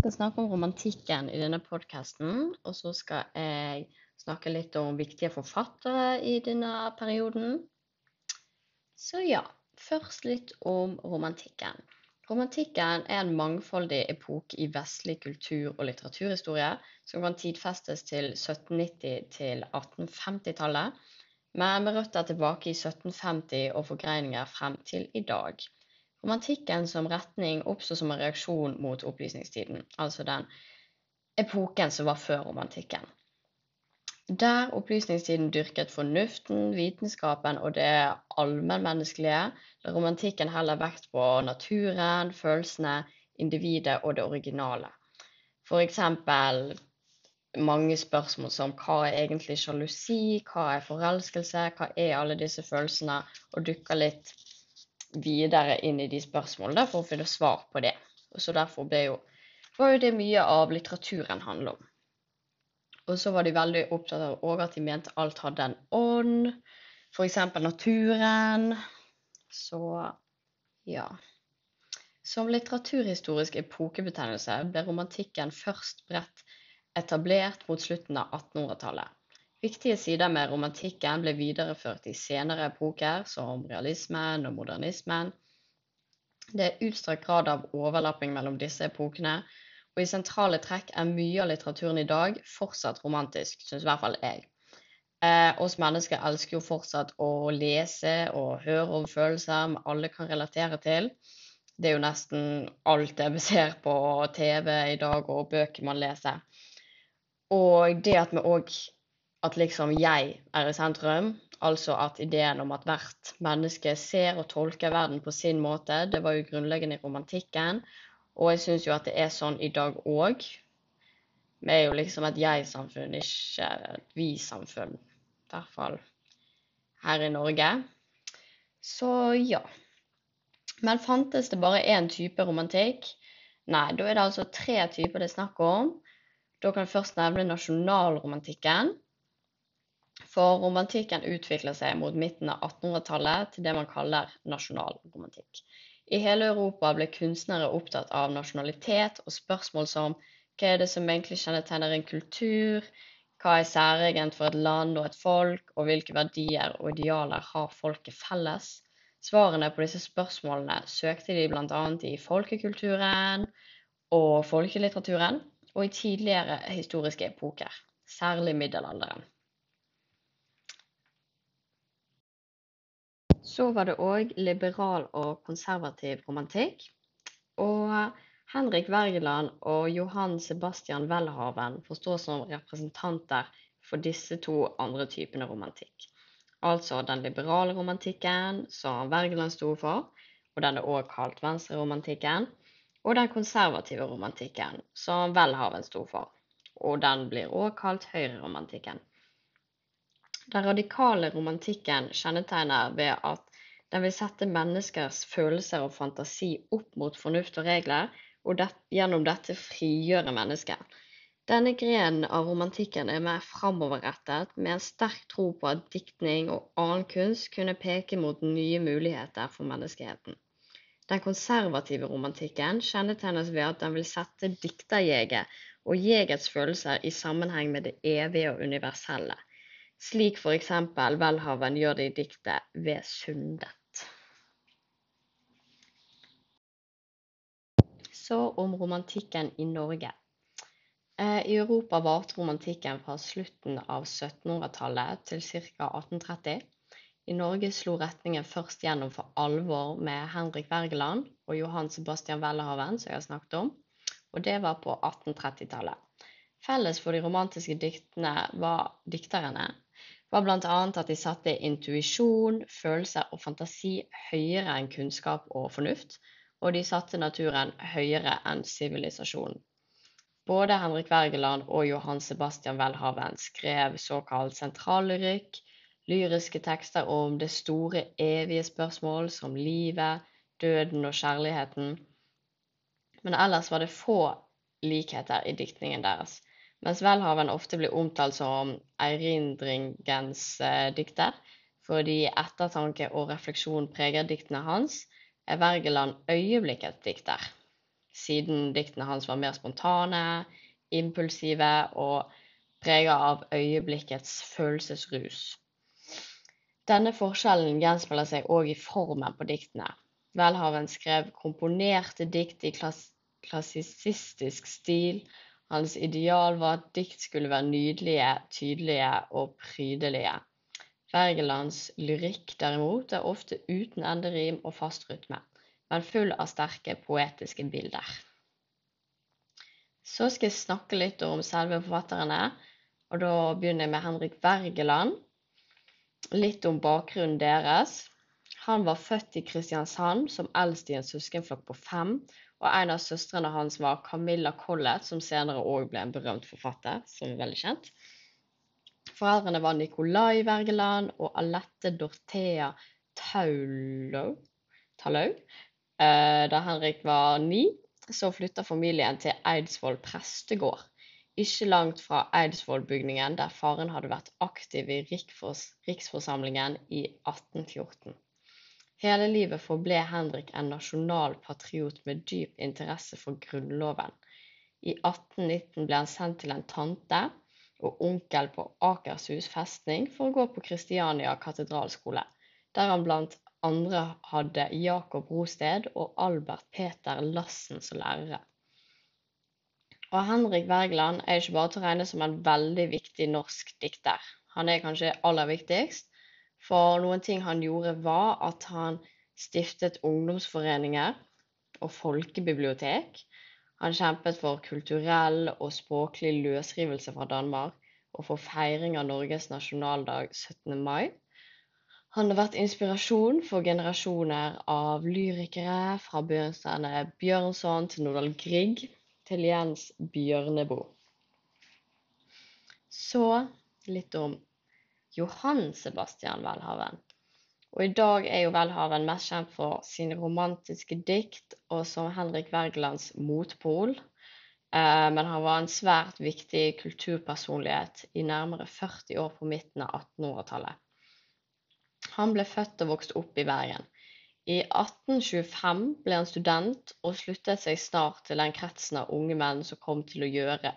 skal snakke om romantikken i denne podkasten. Og så skal jeg snakke litt om viktige forfattere i denne perioden. Så ja, først litt om romantikken. Romantikken er en mangfoldig epoke i vestlig kultur- og litteraturhistorie som kan tidfestes til 1790- til 1850-tallet, men med røtter tilbake i 1750 og forgreininger frem til i dag. Romantikken som retning oppsto som en reaksjon mot opplysningstiden, altså den epoken som var før romantikken. Der opplysningstiden dyrket fornuften, vitenskapen og det allmennmenneskelige, la romantikken heller vekt på naturen, følelsene, individet og det originale. Eksempel mange spørsmål som hva er egentlig sjalusi, hva er forelskelse, hva er alle disse følelsene, og dukker litt videre inn i de spørsmålene for å finne svar på det. Og så Derfor jo, var jo det mye av litteraturen handler om. Og så var de veldig opptatt av også at de mente alt hadde en ånd, f.eks. naturen. Så ja. Som litteraturhistorisk epokebetegnelse ble romantikken først bredt etablert mot slutten av 1800-tallet. Viktige sider med romantikken ble videreført i senere epoker, som realismen og modernismen. Det er utstrakt grad av overlapping mellom disse epokene, og i sentrale trekk er mye av litteraturen i dag fortsatt romantisk, syns i hvert fall jeg. Eh, oss mennesker elsker jo fortsatt å lese og høre om følelser vi alle kan relatere til. Det er jo nesten alt det vi ser på TV i dag, og bøker man leser. Og det at vi òg at liksom jeg er i sentrum. Altså at ideen om at hvert menneske ser og tolker verden på sin måte, det var jo grunnleggende i romantikken. Og jeg syns jo at det er sånn i dag òg. Vi er jo liksom et jeg-samfunn, ikke et vi-samfunn. I hvert fall her i Norge. Så ja. Men fantes det bare én type romantikk? Nei, da er det altså tre typer det er snakk om. Da kan jeg først nevne nasjonalromantikken. For romantikken utvikler seg mot midten av 1800-tallet til det man kaller nasjonalromantikk. I hele Europa ble kunstnere opptatt av nasjonalitet og spørsmål som hva er det som egentlig kjennetegner en kultur, hva er særegent for et land og et folk, og hvilke verdier og idealer har folket felles? Svarene på disse spørsmålene søkte de bl.a. i folkekulturen og folkelitteraturen, og i tidligere historiske epoker, særlig middelalderen. Så var det òg liberal og konservativ romantikk. Og Henrik Wergeland og Johan Sebastian Welhaven forstås som representanter for disse to andre typene romantikk. Altså den liberale romantikken, som Wergeland sto for, og den er òg kalt venstreromantikken. Og den konservative romantikken, som Welhaven sto for. Og den blir òg kalt høyreromantikken. Den radikale romantikken kjennetegner ved at den vil sette menneskers følelser og fantasi opp mot fornuft og regler, og det, gjennom dette frigjøre mennesket. Denne grenen av romantikken er mer framoverrettet, med en sterk tro på at diktning og annen kunst kunne peke mot nye muligheter for menneskeheten. Den konservative romantikken kjennetegnes ved at den vil sette dikterjeget og jegets følelser i sammenheng med det evige og universelle, slik f.eks. Welhaven gjør det i diktet Ved sundet. Så om romantikken i Norge. Eh, I Europa varte romantikken fra slutten av 1700-tallet til ca. 1830. I Norge slo retningen først gjennom for alvor med Henrik Wergeland og Johan Sebastian Wellehaven, som jeg har snakket om, og det var på 1830-tallet. Felles for de romantiske diktene var dikterne var bl.a. at de satte intuisjon, følelser og fantasi høyere enn kunnskap og fornuft, og de satte naturen høyere enn sivilisasjonen. Både Henrik Wergeland og Johan Sebastian Welhaven skrev såkalt sentrallyrikk, lyriske tekster om det store, evige spørsmål som livet, døden og kjærligheten. Men ellers var det få likheter i diktningen deres. Mens Welhaven ofte blir omtalt som erindringens eh, dikter, fordi ettertanke og refleksjon preger diktene hans, er Wergeland øyeblikkets dikter. siden diktene hans var mer spontane, impulsive og prega av øyeblikkets følelsesrus. Denne forskjellen gjenspeiler seg òg i formen på diktene. Welhaven skrev komponerte dikt i klass klassisistisk stil. Hans ideal var at dikt skulle være nydelige, tydelige og prydelige. Wergelands lyrikk derimot er ofte uten enderim og fast rytme, men full av sterke poetiske bilder. Så skal jeg snakke litt om selve forfatterne, og da begynner jeg med Henrik Wergeland. Litt om bakgrunnen deres. Han var født i Kristiansand som eldst i en søskenflokk på fem, og en av søstrene hans var Camilla Collett, som senere òg ble en berømt forfatter, som er veldig kjent. Foreldrene var Nicolai Wergeland og Alette Dorthea Taulau. Eh, da Henrik var ni, så flytta familien til Eidsvoll prestegård. Ikke langt fra Eidsvollbygningen, der faren hadde vært aktiv i riksforsamlingen i 1814. Hele livet forble Henrik en nasjonal patriot med dyp interesse for Grunnloven. I 1819 ble han sendt til en tante og onkel på Akershus festning for å gå på Kristiania katedralskole, der han blant andre hadde Jakob Rosted og Albert Peter Lassen som lærere. Og Henrik Wergeland er ikke bare til å regne som en veldig viktig norsk dikter. Han er kanskje aller viktigst, for noen ting han gjorde, var at han stiftet ungdomsforeninger og folkebibliotek. Han kjempet for kulturell og språklig løsrivelse fra Danmark og for feiring av Norges nasjonaldag 17. mai. Han har vært inspirasjon for generasjoner av lyrikere, fra Bjørnstjerne Bjørnson til Nordahl Grieg til Jens Bjørneboe. Så litt om Johan Sebastian Welhaven. Og i dag er jo Welhaven mest kjent for sine romantiske dikt og som Henrik Wergelands motpol. Eh, men han var en svært viktig kulturpersonlighet i nærmere 40 år på midten av 1800-tallet. Han ble født og vokste opp i Bergen. I 1825 ble han student og sluttet seg snart til den kretsen av unge menn som kom til å, gjøre,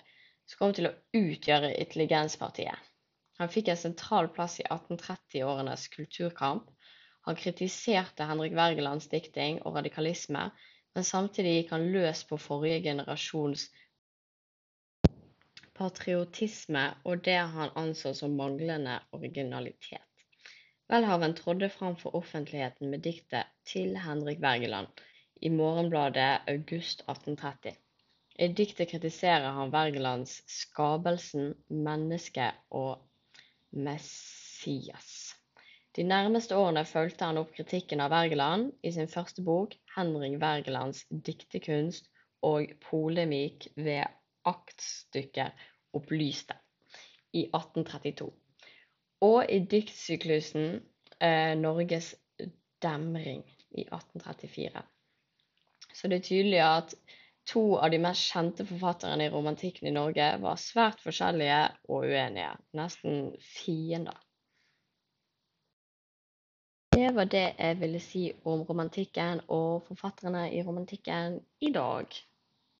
kom til å utgjøre Intelligenspartiet. Han fikk en sentral plass i 1830-årenes kulturkamp. Han kritiserte Henrik Wergelands dikting og radikalisme, men samtidig gikk han løs på forrige generasjons patriotisme og det han anså som manglende originalitet. Welhaven trådde fram for offentligheten med diktet 'Til Henrik Wergeland' i Morgenbladet august 1830. I diktet kritiserer han Wergelands 'Skabelsen', mennesket og Messias. De nærmeste årene fulgte han opp kritikken av Wergeland i sin første bok 'Henrik Wergelands diktekunst og polemikk ved aktstykket 'Opplyste' i 1832, og i diktsyklusen eh, 'Norges demring' i 1834. Så det er tydelig at To av de mest kjente forfatterne i romantikken i Norge var svært forskjellige og uenige, nesten fiender. Det var det jeg ville si om romantikken og forfatterne i romantikken i dag.